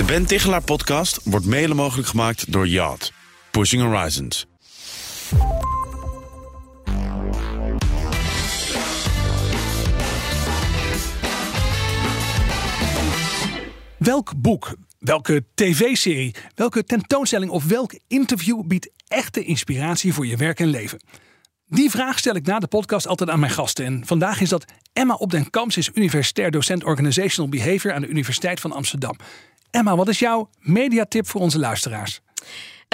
De Ben Tichelaar podcast wordt mede mogelijk gemaakt door Yacht. Pushing Horizons. Welk boek, welke tv-serie, welke tentoonstelling of welk interview biedt echte inspiratie voor je werk en leven? Die vraag stel ik na de podcast altijd aan mijn gasten. En vandaag is dat Emma Op den Kamps, is universitair docent Organizational Behavior aan de Universiteit van Amsterdam. Emma, wat is jouw mediatip voor onze luisteraars?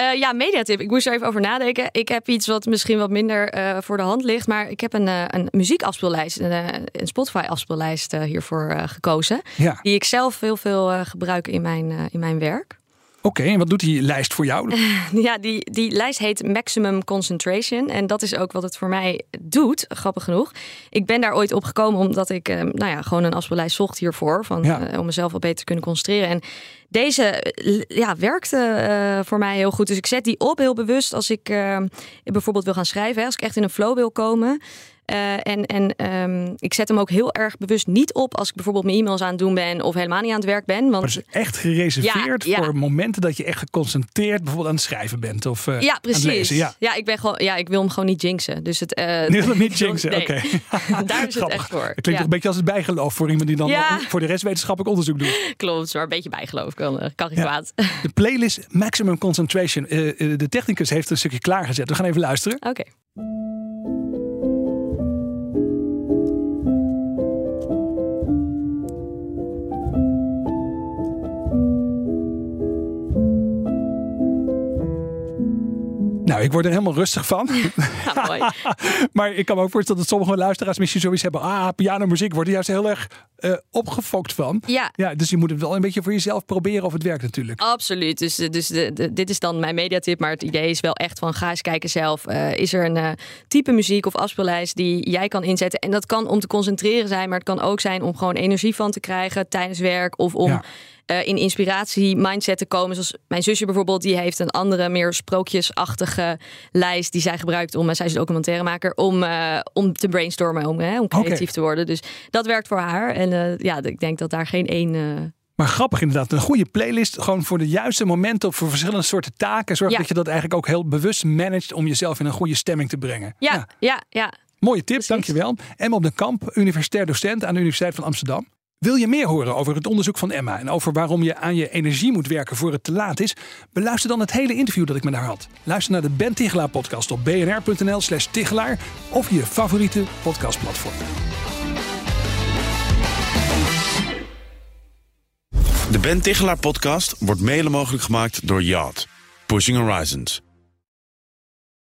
Uh, ja, mediatip. Ik moest er even over nadenken. Ik heb iets wat misschien wat minder uh, voor de hand ligt. Maar ik heb een, uh, een muziekafspeellijst, een, een Spotify-afspeellijst hiervoor gekozen. Ja. Die ik zelf heel veel gebruik in mijn, in mijn werk. Oké, en wat doet die lijst voor jou? ja, die, die lijst heet Maximum Concentration. En dat is ook wat het voor mij doet, grappig genoeg. Ik ben daar ooit op gekomen omdat ik nou ja, gewoon een afspeellijst zocht hiervoor. Van, Ja. om mezelf wat beter te kunnen concentreren. En deze ja, werkte uh, voor mij heel goed. Dus ik zet die op heel bewust als ik uh, bijvoorbeeld wil gaan schrijven. Hè, als ik echt in een flow wil komen. Uh, en en um, ik zet hem ook heel erg bewust niet op als ik bijvoorbeeld mijn e-mails aan het doen ben of helemaal niet aan het werk ben. Want Maar het is echt gereserveerd Ja, ja. voor momenten dat je echt geconcentreerd bijvoorbeeld aan het schrijven bent of uh, ja, aan het precies. lezen. Ja. ik ben gewoon, ja, ik wil hem gewoon niet jinxen. Dus het. Uh, Nu wil het niet jinxen, nee. oké. Daar is het echt voor. Het klinkt Ja. een beetje als het bijgeloof voor iemand die dan voor de rest wetenschappelijk onderzoek doet. Klopt, maar een beetje bijgeloof kan, eh, kan geen Ja. kwaad. De playlist Maximum Concentration. Eh, eh, de technicus heeft een stukje klaargezet. We gaan even luisteren. Oké. Nou, ik word er helemaal rustig van. Ja, maar ik kan me ook voorstellen dat sommige luisteraars misschien zoiets hebben. Ah, pianomuziek wordt er juist heel erg eh, opgefokt van. Ja. Ja, dus je moet het wel een beetje voor jezelf proberen of het werkt natuurlijk. Absoluut. Dus, dus de, de- dit is dan mijn mediatip. Maar het idee is wel echt van ga eens kijken zelf. Eh, is er een eh, type muziek of afspeellijst die jij kan inzetten? En dat kan om te concentreren zijn. Maar het kan ook zijn om gewoon energie van te krijgen tijdens werk. Of om Ja. Eh, in inspiratie mindset te komen. Zoals mijn zusje bijvoorbeeld. Die heeft een andere meer sprookjesachtige lijst. Die zij gebruikt om, eh, zij is documentairemaker. Om, eh, om te brainstormen. Om, hè, om creatief te worden. Dus dat werkt voor haar. En ja, ik denk dat daar geen één... Maar grappig inderdaad. Een goede playlist. Gewoon voor de juiste momenten. Voor verschillende soorten taken. Zorg Ja. dat je dat eigenlijk ook heel bewust managt. Om jezelf in een goede stemming te brengen. ja, ja, ja. Mooie tip, Precies. dankjewel. Emma op den Kamp, universitair docent aan de Universiteit van Amsterdam. Wil je meer horen over het onderzoek van Emma en over waarom je aan je energie moet werken voor het te laat is? Beluister dan het hele interview dat ik met haar had. Luister naar de Ben Tichelaar podcast op bnr.nl slash Tichelaar of je favoriete podcastplatform. De Ben Tichelaar podcast wordt mede mogelijk gemaakt door Yacht. Pushing Horizons.